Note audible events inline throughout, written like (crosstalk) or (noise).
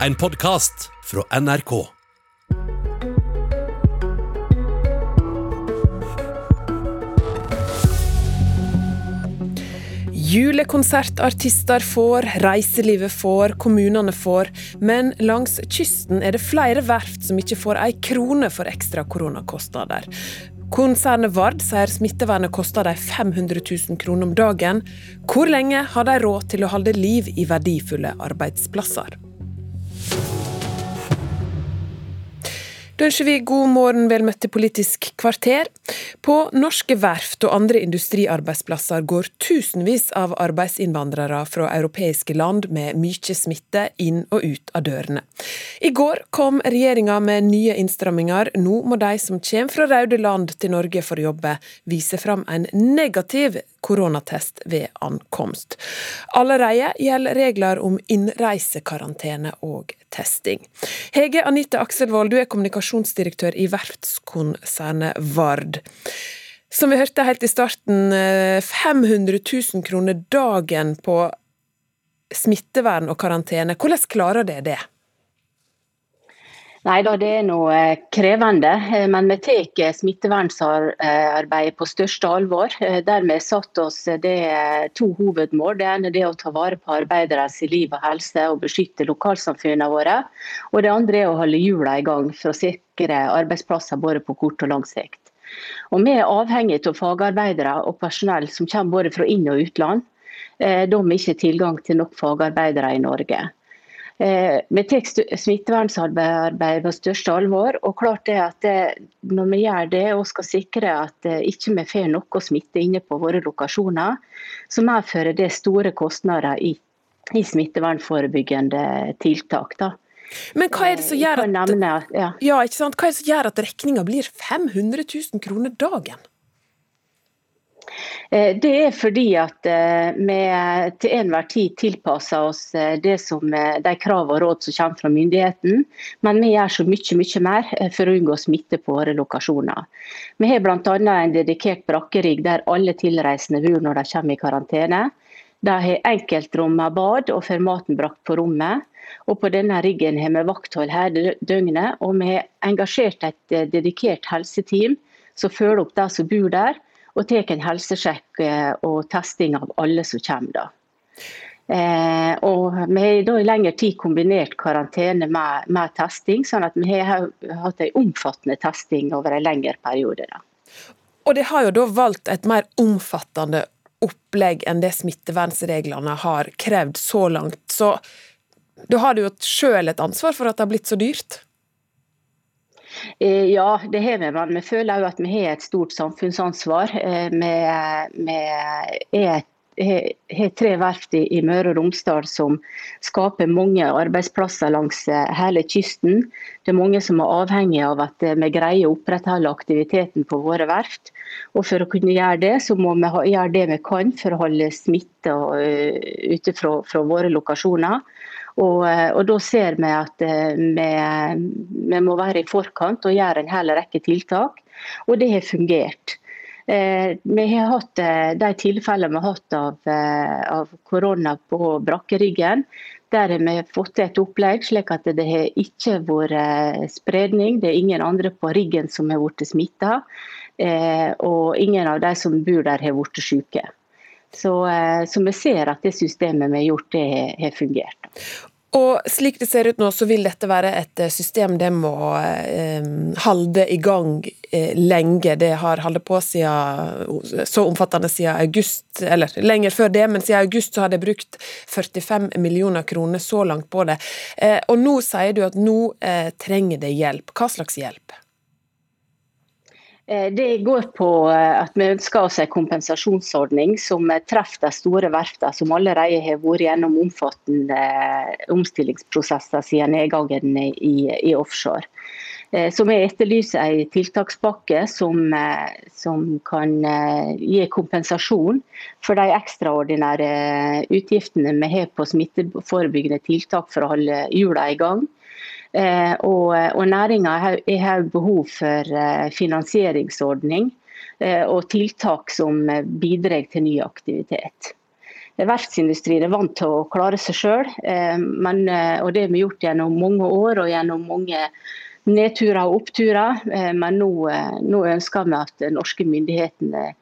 En podkast fra NRK. Julekonsertartister får, reiselivet får, kommunene får, men langs kysten er det flere verft som ikke får ei krone for ekstra koronakostnader. Konsernet Vard sier smittevernet koster dem 500 000 kroner om dagen. Hvor lenge har de råd til å holde liv i verdifulle arbeidsplasser? Da ønsker vi god morgen, vel møtt til Politisk kvarter. På norske verft og andre industriarbeidsplasser går tusenvis av arbeidsinnvandrere fra europeiske land med mye smitte inn og ut av dørene. I går kom regjeringa med nye innstramminger. Nå må de som kommer fra røde land til Norge for å jobbe, vise fram en negativ koronatest ved ankomst. Allerede gjelder regler om innreisekarantene og testing. Hege Anita Akselvold, du er kommunikasjonsdirektør i verftskonsernet Vard. Som vi hørte helt i starten, 500 000 kroner dagen på smittevern og karantene. Hvordan klarer det det? Nei da, det er noe eh, krevende. Eh, men vi tar smittevernarbeidet på største alvor. Dermed satt oss det to hovedmål. Det ene er å ta vare på arbeideres liv og helse og beskytte lokalsamfunnene våre. Og det andre er å holde hjulene i gang for å sikre arbeidsplasser både på kort og lang sikt. Og Vi er avhengig av fagarbeidere og personell som kommer både fra inn- og utland. Da vi ikke tilgang til nok fagarbeidere i Norge. Eh, vi tar smittevernarbeidet på største alvor. og klart det at det, Når vi gjør det og skal sikre at eh, ikke vi får noe smitte inne på våre lokasjoner, så medfører det store kostnader i, i smittevernforebyggende tiltak. da. Men hva er det som eh, gjør at, ja. Ja, Hva er det som gjør at regninga blir 500 000 kroner dagen? Eh, det er fordi at eh, vi til enhver tid tilpasser oss eh, det som, de krav og råd som kommer fra myndigheten, men vi gjør så mye mye mer for å unngå smitte på våre lokasjoner. Vi har bl.a. en dedikert brakkerigg der alle tilreisende bor når de kommer i karantene. De har enkeltrom med bad og får maten brakt på rommet. Og På denne riggen har vi vakthold hele døgnet, og vi har engasjert et dedikert helseteam som følger opp de som bor der og tar en helsesjekk eh, og testing av alle som kommer. da. Eh, og Vi har da i lengre tid kombinert karantene med, med, testing, sånn at vi har hatt en omfattende testing over en lengre periode. Da. Og De har jo da valgt et mer omfattende opplegg enn det smittevernreglene har krevd så langt. Så da har du jo sjøl et ansvar for at det har blitt så dyrt? Eh, ja, det har vi, men vi føler òg at vi har et stort samfunnsansvar. Eh, vi har tre verft i Møre og Romsdal som skaper mange arbeidsplasser langs eh, hele kysten. Det er mange som er avhengig av at vi greier å opprettholde aktiviteten på våre verft. Og For å kunne gjøre det, så må vi gjøre det vi kan for å holde smitte ute fra, fra våre lokasjoner. Og, eh, og, Da ser vi at eh, vi, vi, må være i forkant og gjøre en hel rekke tiltak. Og det har fungert. Eh, vi har hatt De tilfellene vi har hatt av, av korona på brakkeriggen, der har vi fått til et opplegg slik at det har ikke vært spredning. Det er ingen andre på riggen som har blitt smitta. Og ingen av de som bor der har blitt syke. Så, eh, så, vi ser at det systemet vi har gjort, det har fungert. Og slik det ser ut nå, så vil dette være et eh, system det må eh, holde i gang eh, lenge. Det har holdt på siden, så omfattende siden august, eller lenger før det, men siden august så har det brukt 45 millioner kroner så langt på det. Eh, og nå sier du at nå eh, trenger det hjelp. Hva slags hjelp? Eh, det går på eh, at vi ønsker oss en kompensasjonsordning som treffer de store verftene som allerede har vært gjennom omfattende eh, omstillingsprosesser siden nedgangen i, i offshore. Så vi etterlyser en tiltakspakke som, som, kan gi kompensasjon for de ekstraordinære utgiftene vi har på smitteforebyggende tiltak for å holde hjulene i gang. Eh, og, og næringa har behov for eh, finansieringsordning eh, og tiltak som bidrar til ny aktivitet. verftsindustrien er vant til å klare seg sjøl. Og det har vi gjort gjennom mange år og gjennom mange nedturer og oppturer. Men nå, nå ønsker vi at norske myndighetene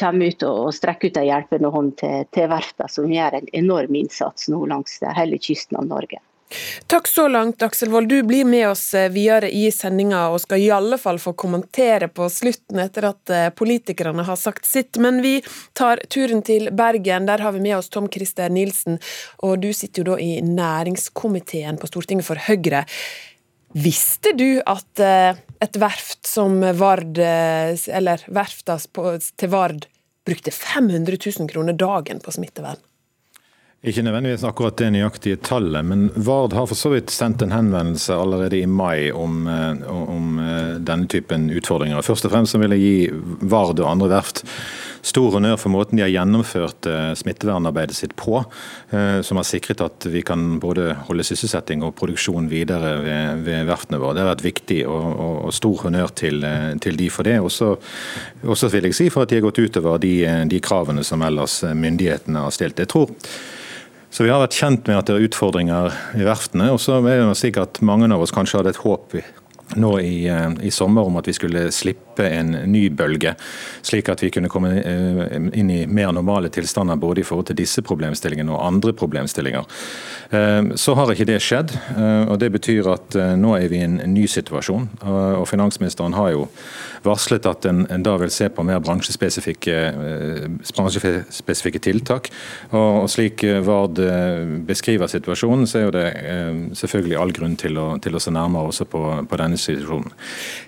kommer ut og strekker ut en hjelpende hånd til, til verftene, som gjør en enorm innsats nå langs hele kysten av Norge. Takk så langt, Aksel Wold. Du blir med oss eh, videre i sendinga og skal i alle fall få kommentere på slutten etter at eh, politikerne har sagt sitt. Men vi tar turen til Bergen. Der har vi med oss Tom Christer Nilsen, og du sitter jo da i næringskomiteen på Stortinget for Høyre. Visste du at eh, et verft som Vard, eller verfta til Vard, brukte 500 000 kroner dagen på smittevern? Ikke nødvendigvis akkurat det nøyaktige tallet, men Vard har for så vidt sendt en henvendelse allerede i mai om, eh, om eh, denne typen utfordringer. Først og fremst vil jeg gi Vard og andre verft stor honnør for måten de har gjennomført eh, smittevernarbeidet sitt på, som har sikret at vi kan både holde sysselsetting og produksjon videre ved, ved verftene våre. Det har vært viktig, og, og, og stor honnør til, til, de for det. Også, også vil jeg si for at de har gått utover de, de kravene som ellers myndighetene har stilt. Jeg tror så Vi har vært kjent med at det er utfordringer i verftene. og så er det slik at Mange av oss kanskje hadde et håp nå i, eh, i, sommer om at vi skulle slippe en ny bølge, slik at vi kunne komme eh, inn i mer normale tilstander både i forhold til disse problemstillingene og andre problemstillinger. Eh, så har ikke det skjedd, og det betyr at nå er vi i en ny situasjon. Og finansministeren har jo varslet at en, da vil se på mer bransjespesifikke, eh, bransjespesifikke tiltak. Og, Slik eh, Vard eh, beskriver situasjonen, så er jo det selvfølgelig all grunn til å, til å se nærmere også på, på, denne situasjonen.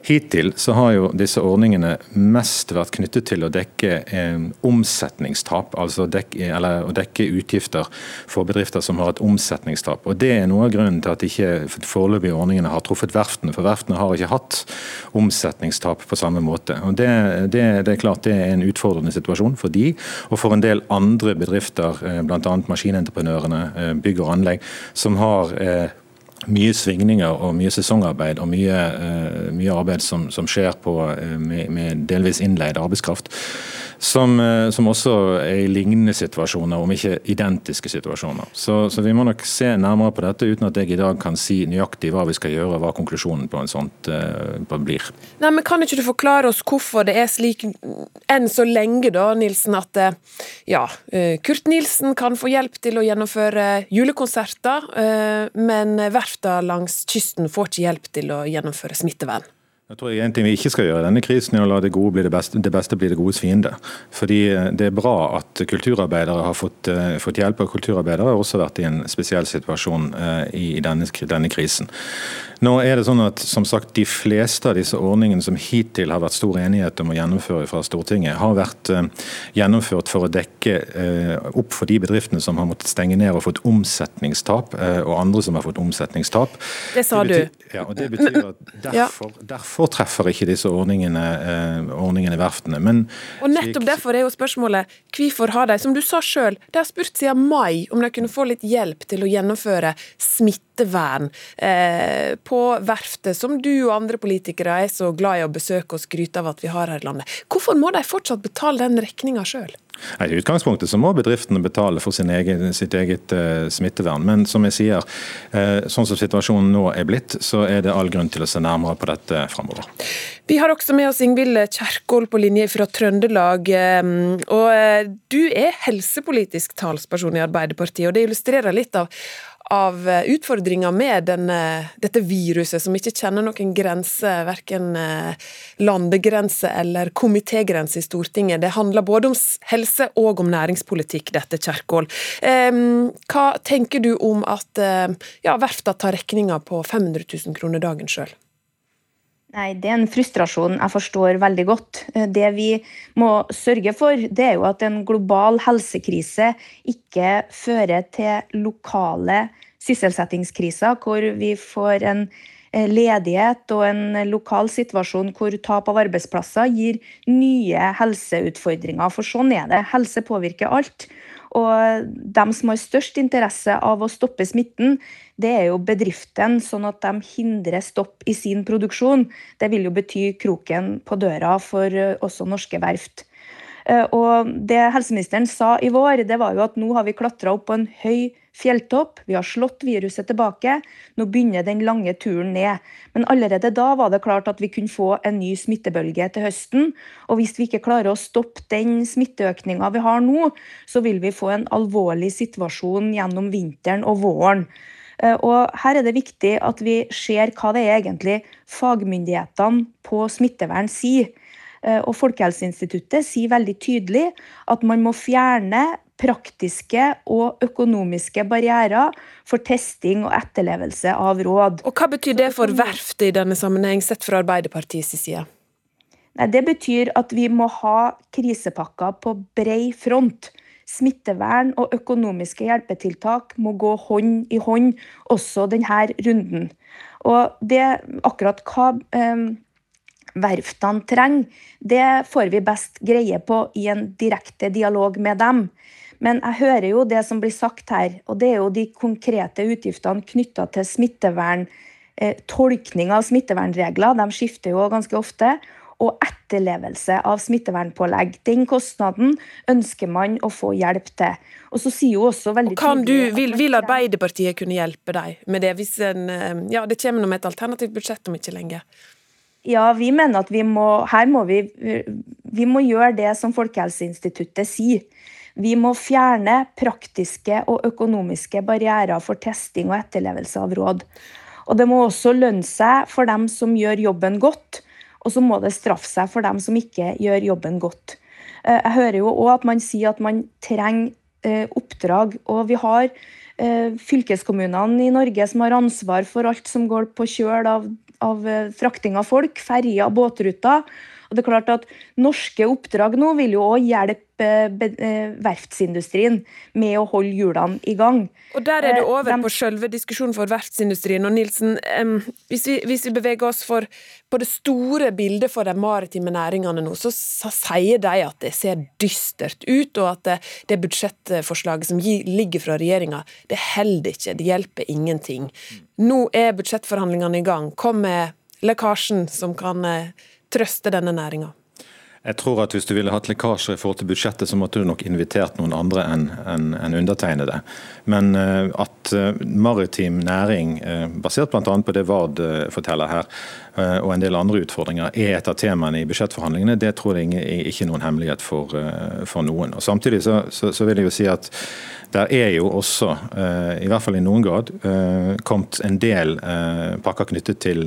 Hittil så har jo disse ordningene mest vært knyttet til å dekke eh, omsetningstap, altså dekke, eller å dekke utgifter for bedrifter som har et omsetningstap. Og Det er noe av grunnen til at ikke foreløpige ordningene har truffet verftene. For verftene har ikke hatt omsetningstap på samme måte. Og det, det, det, er klart det er en utfordrende situasjon for de, og for en del andre bedrifter, eh, bl.a. maskinentreprenørene, eh, bygg og anlegg, som har eh, mye svingninger og mye sesongarbeid og mye, mye arbeid som, som skjer på, med, med delvis innleid arbeidskraft som, eh, som, også er i lignende situasjoner, om ikke identiske situasjoner. Så, så, vi må nok se nærmere på dette, uten at jeg i dag kan si nøyaktig hva vi skal gjøre, og hva konklusjonen på en sånt uh, blir. Nei, men Kan ikke du forklare oss hvorfor det er slik enn så lenge, da, Nilsen, at eh, ja, Kurt Nilsen kan få hjelp til å gjennomføre julekonserter, men verfta langs kysten får ikke hjelp til å gjennomføre smittevern? Jeg tror En ting vi ikke skal gjøre i denne krisen, er å la det gode bli det beste, det beste bli det godes fiende. Fordi eh, Det er bra at kulturarbeidere har fått, uh, fått hjelp, og kulturarbeidere har også vært i en spesiell situasjon uh, i denne, denne krisen. Nå er det sånn at som sagt, De fleste av disse ordningene som hittil har vært stor enighet om å gjennomføre fra Stortinget, har vært uh, gjennomført for å dekke uh, opp for de bedriftene som har måttet stenge ned og fått omsetningstap, uh, og andre som har fått omsetningstap. Det sa det betyr, du. Ja, og det betyr at (laughs) derfor, derfor treffer ikke disse ordningene, ordningene verftene. Men, og nettopp slik, derfor er jo spørsmålet hvorfor har de, som du sa sjøl, de har spurt siden mai om de kunne få litt hjelp til å gjennomføre smittevern. Eh, på verftet, som du og andre politikere er så glad i å besøke og skryte av at vi har her i landet. Hvorfor må de fortsatt betale den regninga sjøl? I utgangspunktet så må bedriftene betale for egen, sitt eget uh, smittevern. Men som jeg sier, uh, sånn som situasjonen nå er blitt, så er det all grunn til å se nærmere på dette framover. Vi har også med oss Ingvild Kjerkol på linje fra Trøndelag. Um, og du er helsepolitisk talsperson i Arbeiderpartiet, og det illustrerer litt av av eh, utfordringer med denne, dette viruset, som ikke kjenner noen grense, verken eh, landegrense eller komitégrense i Stortinget. Det handler både om helse og om næringspolitikk, dette Kjerkol. Hva tenker du om at eh, ja, verfta tar regninga på 500 000 kroner dagen sjøl? Nei, Det er en frustrasjon jeg forstår veldig godt. Det vi må sørge for, det er jo at en global helsekrise ikke fører til lokale sysselsettingskriser, hvor vi får en eh, ledighet og en lokal situasjon hvor tap av arbeidsplasser gir nye helseutfordringer. For sånn er det. Helse påvirker alt. Og de som har størst interesse av å stoppe smitten, det er jo bedriften, sånn at de hindrer stopp i sin produksjon. Det vil jo bety kroken på døra for eh, også norske verft. Eh, og Det helseministeren sa i vår, det var jo at nå har vi klatra opp på en høy fjelltopp. Vi har slått viruset tilbake. Nå begynner den lange turen ned. Men allerede da var det klart at vi kunne få en ny smittebølge til høsten. Og hvis vi ikke klarer å stoppe den smitteøkninga vi har nå, så vil vi få en alvorlig situasjon gjennom vinteren og våren. Eh, og her er det viktig at vi ser hva det er egentlig fagmyndighetene på smittevern sier. Eh, og Folkehelseinstituttet sier veldig tydelig at man må fjerne praktiske og økonomiske barrierer for testing og etterlevelse av råd. Og Hva betyr det for verftet i denne sammenheng, sett fra Arbeiderpartiets side? Det betyr at vi må ha krisepakker på brei front. Smittevern og økonomiske hjelpetiltak må gå hånd i hånd også denne runden. Og det akkurat hva eh, verftene trenger, det får vi best greie på i en direkte dialog med dem. Men jeg hører jo det som blir sagt her, og det er jo de konkrete utgiftene knytta til smittevern, eh, tolkning av smittevernregler, de skifter jo ganske ofte, og etterlevelse av smittevernpålegg. Den kostnaden ønsker man å få hjelp til. Og så sier jo også veldig og du, vil, vil, Arbeiderpartiet kunne hjelpe deg med det, hvis en, eh, ja, det kommer med et alternativt budsjett om ikke lenge? Ja, vi mener at vi må, her må vi, vi må gjøre det som Folkehelseinstituttet sier. Vi må fjerne praktiske og økonomiske barrierer for testing og etterlevelse av råd. Og Det må også lønne seg for dem som gjør jobben godt, og så må det straffe seg for dem som ikke gjør jobben godt. Eh, jeg hører jo òg at man sier at man trenger eh, oppdrag, og vi har eh, fylkeskommunene i Norge som har ansvar for alt som går på kjøl av, av frakting av folk, ferjer, båtruter. Og det er klart at Norske oppdrag nå vil jo òg hjelpe eh, verftsindustrien med å holde hjulene i gang. Og Der er det eh, over på selve diskusjonen for verftsindustrien. og Nilsen, hvis vi, hvis vi beveger oss for, på det store bildet for de maritime næringene nå, så, så, sier de at det ser dystert ut, og at det, det budsjettforslaget som ligger fra regjeringa, det holder ikke. Det hjelper ingenting. Nå er budsjettforhandlingene i gang. Kom med lekkasjen som kan eh, trøste denne næringa? Jeg tror at Hvis du ville hatt lekkasjer i forhold til budsjettet, så måtte du nok invitert noen andre enn en, en undertegnede. Men uh, at uh, maritim næring, uh, basert bl.a. på det Vard forteller her, og en del andre utfordringer, er et av temaene i budsjettforhandlingene, det tror jeg ikke er noen hemmelighet for, for noen. Og Samtidig så, så, så vil jeg jo si at der er jo også, eh, i hvert fall i noen grad, eh, kommet en del eh, pakker knyttet til,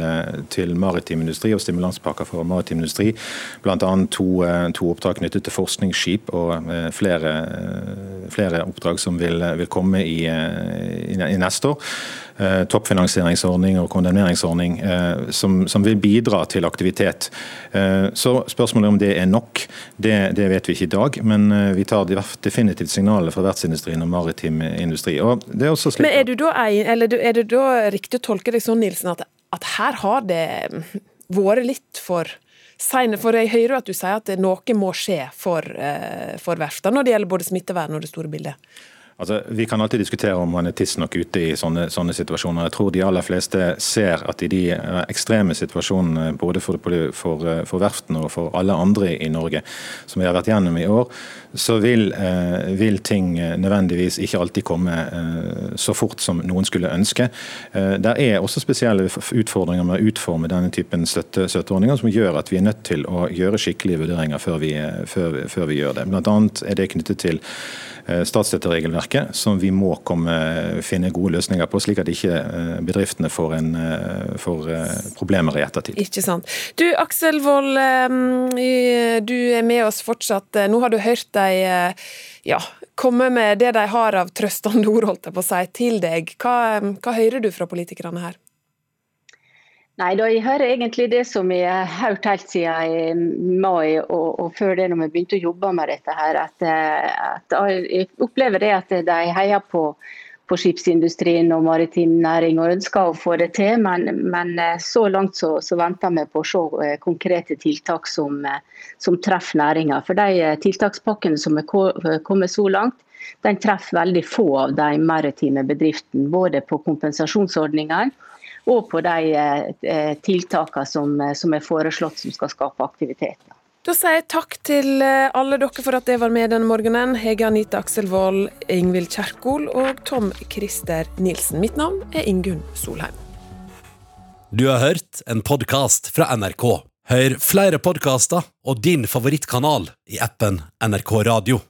til maritim industri og stimulanspakker for maritim industri. Bl.a. To, to oppdrag knyttet til forskningsskip og flere, flere oppdrag som vil, vil komme i, i, neste år. Eh, toppfinansieringsordning og kondemneringsordning eh, som, som, vil bidra til aktivitet. Eh, så Spørsmålet om det er nok, det, det vet vi ikke i dag. Men vi tar definitivt signalene fra verftsindustrien og maritim industri. Og det er også slik men er, du da, er det da riktig å tolke deg sånn, Nilsen, at, at her har det vært litt for? For jeg hører at du sier at noe må skje for, for verftene når det gjelder både smittevern og det store bildet. Altså, vi kan alltid diskutere om man er tidsnok ute i sånne, sånne, situasjoner. Jeg tror de aller fleste ser at i de eh, ekstreme situasjonene både for, for, eh, for verftene og for alle andre i Norge som vi har vært gjennom i år, så vil, eh, vil ting nødvendigvis ikke alltid komme så fort som noen skulle ønske. Der er også spesielle utfordringer med å utforme denne typen støtte, støtteordninger som gjør at vi er nødt til å gjøre skikkelige vurderinger før vi, før, før vi gjør det. Blant annet er det knyttet til Eh, statsstøtteregelverket, som vi må komme, finne gode løsninger på, slik at ikke eh, bedriftene får, en, eh, får problemer i ettertid. Ikke sant. Du Aksel Wold, du er med oss fortsatt. Nå har du hørt deg ja, komme med det de har av trøstende (laughs) ord holdt jeg på å si, til deg. Hva, hva hører du fra politikerne her? Nei, da, Jeg hører egentlig det som jeg har hørt helt siden i mai og, og, før det når vi begynte å jobbe med dette. her, at, at Jeg opplever det at de heier på, på skipsindustrien og maritim næring og ønsker å få det til. Men, men så langt så, så, venter vi på å se eh, konkrete tiltak som, som treffer næringa. For de tiltakspakkene som er kommet så langt, den treffer veldig få av de maritime bedriftene. Både på kompensasjonsordningene og på de eh, tiltakene som, som, er foreslått som skal skape aktivitet. Da sier jeg takk til eh, alle dere for at dere var med denne morgenen. Hege Anita Akselvold, Ingvild Kjerkol og Tom Christer Nilsen. Mitt navn er Ingunn Solheim. Du har hørt en podkast fra NRK. Hør flere podkaster og din favorittkanal i appen NRK Radio.